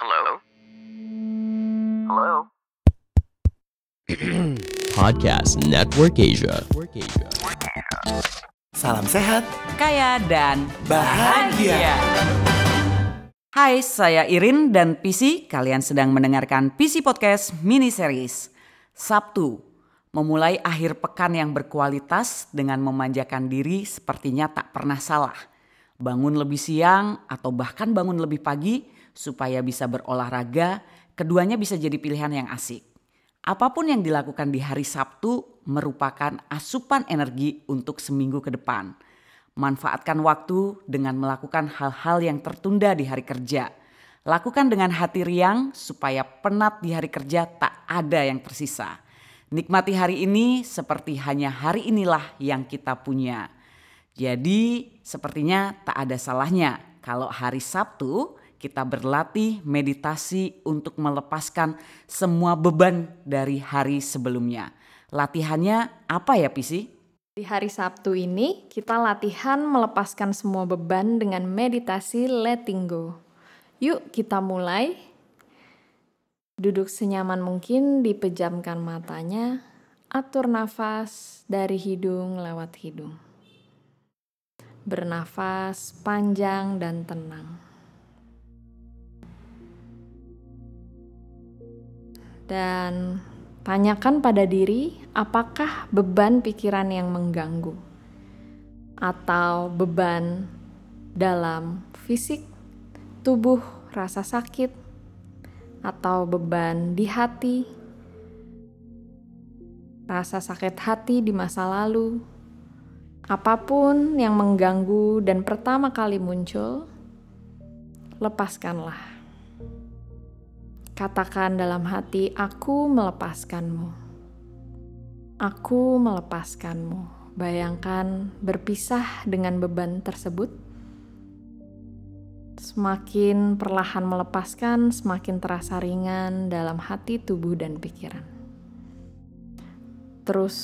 Hello? Hello? Podcast Network Asia. Salam sehat, kaya dan bahagia. Hai, saya Irin dan PC. Kalian sedang mendengarkan PC Podcast mini series. Sabtu, memulai akhir pekan yang berkualitas dengan memanjakan diri sepertinya tak pernah salah. Bangun lebih siang atau bahkan bangun lebih pagi supaya bisa berolahraga, keduanya bisa jadi pilihan yang asik. Apa pun yang dilakukan di hari Sabtu merupakan asupan energi untuk seminggu ke depan. Manfaatkan waktu dengan melakukan hal-hal yang tertunda di hari kerja. Lakukan dengan hati riang supaya penat di hari kerja tak ada yang tersisa. Nikmati hari ini seperti hanya hari inilah yang kita punya. Jadi, sepertinya tak ada salahnya kalau hari Sabtu kita berlatih meditasi untuk melepaskan semua beban dari hari sebelumnya. Latihannya apa ya, Pisi? Di hari Sabtu ini, kita latihan melepaskan semua beban dengan meditasi letting go. Yuk, kita mulai. Duduk senyaman mungkin, dipejamkan matanya, atur nafas dari hidung lewat hidung. Bernafas panjang dan tenang. Dan tanyakan pada diri, apakah beban pikiran yang mengganggu, atau beban dalam fisik, tubuh, rasa sakit, atau beban di hati, rasa sakit hati di masa lalu, apa pun yang mengganggu dan pertama kali muncul, lepaskanlah. Katakan dalam hati, "Aku melepaskanmu." Aku melepaskanmu. Bayangkan berpisah dengan beban tersebut. Semakin perlahan melepaskan, semakin terasa ringan dalam hati, tubuh, dan pikiran. Terus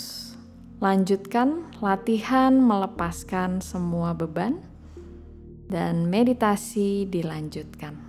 lanjutkan latihan melepaskan semua beban, dan meditasi dilanjutkan.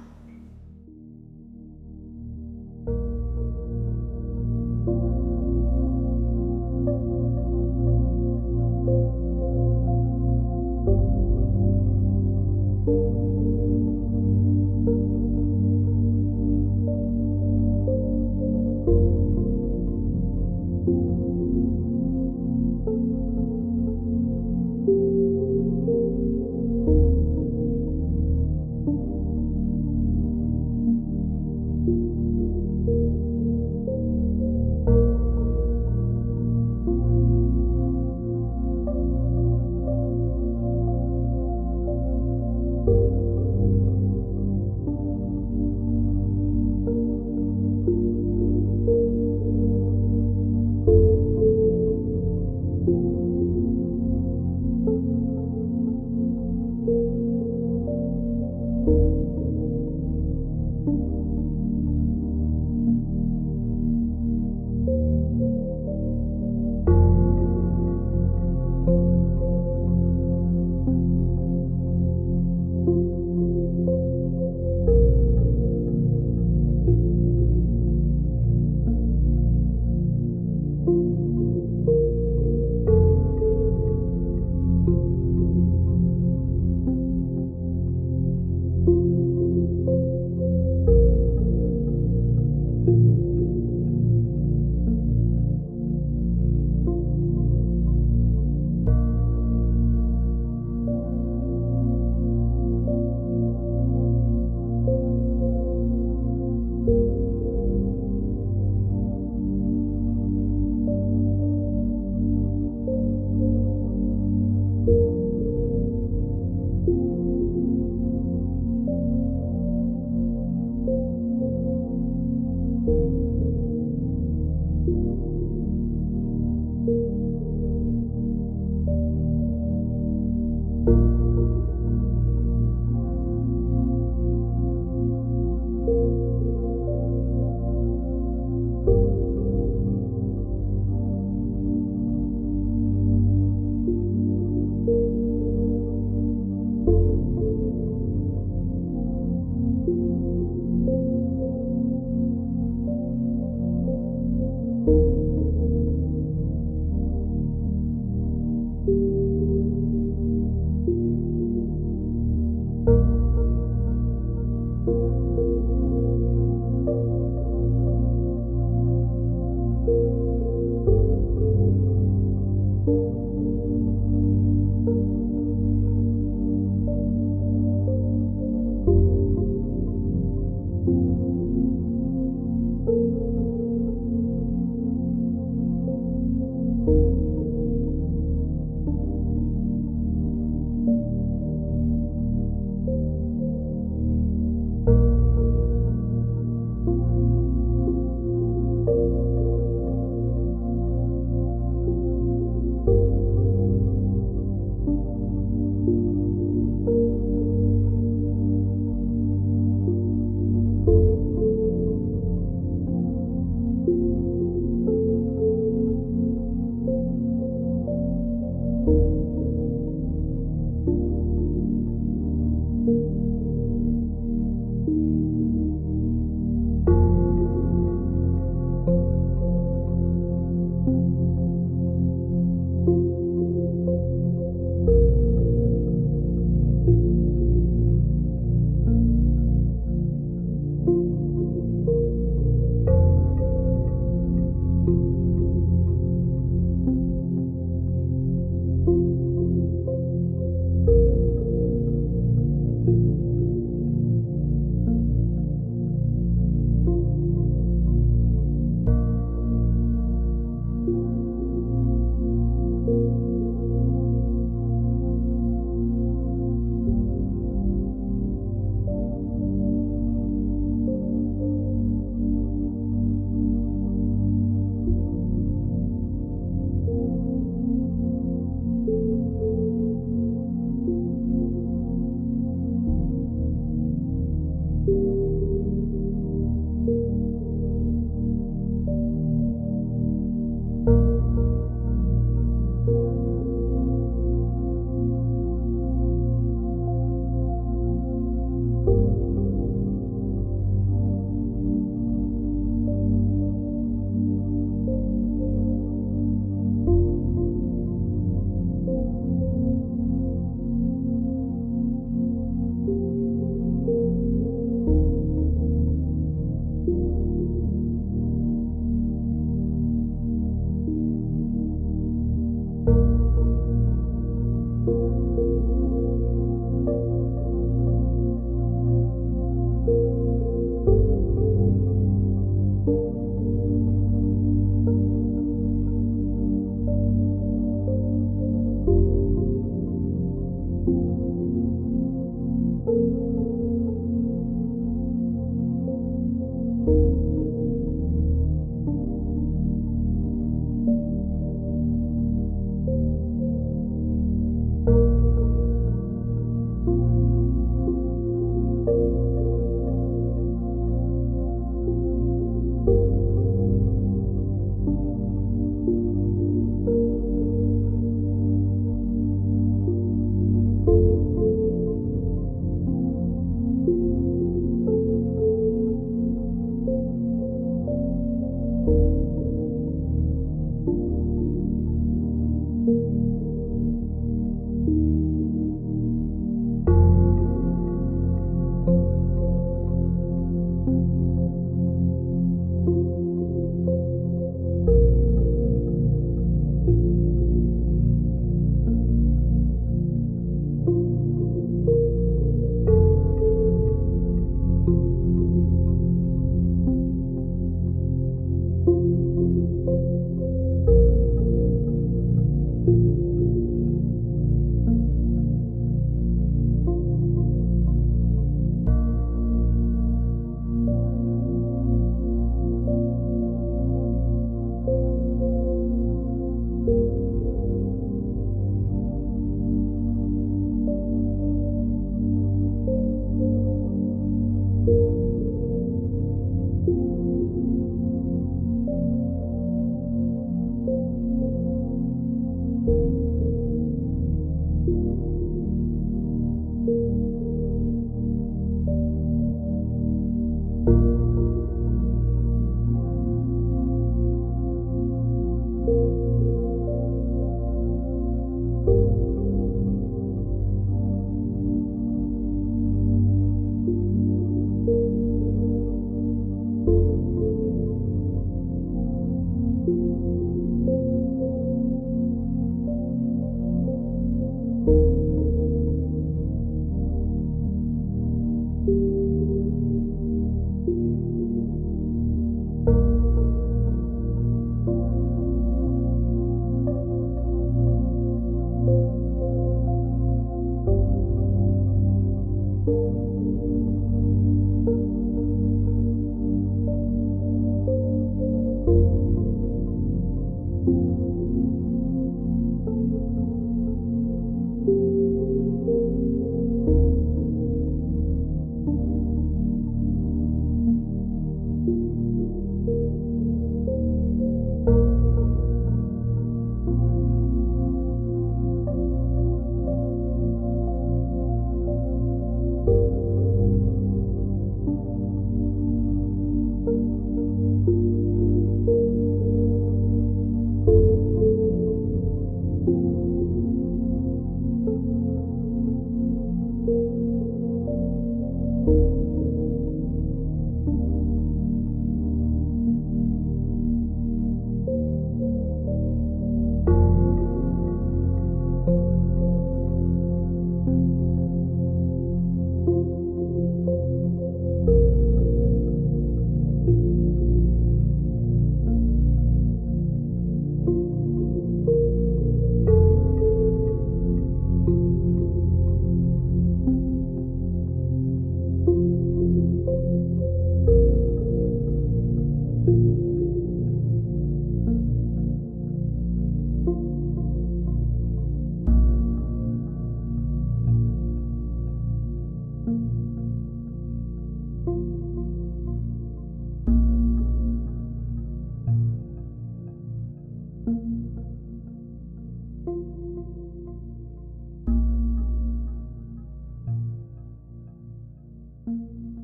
Pelan-pelan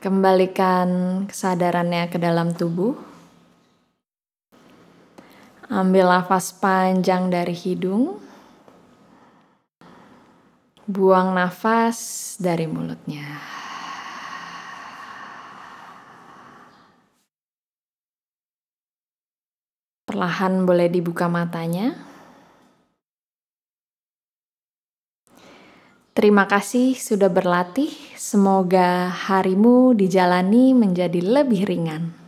kembalikan kesadarannya ke dalam tubuh. Ambil nafas panjang dari hidung. Buang nafas dari mulutnya. Perlahan boleh dibuka matanya. Terima kasih sudah berlatih. Semoga harimu dijalani menjadi lebih ringan.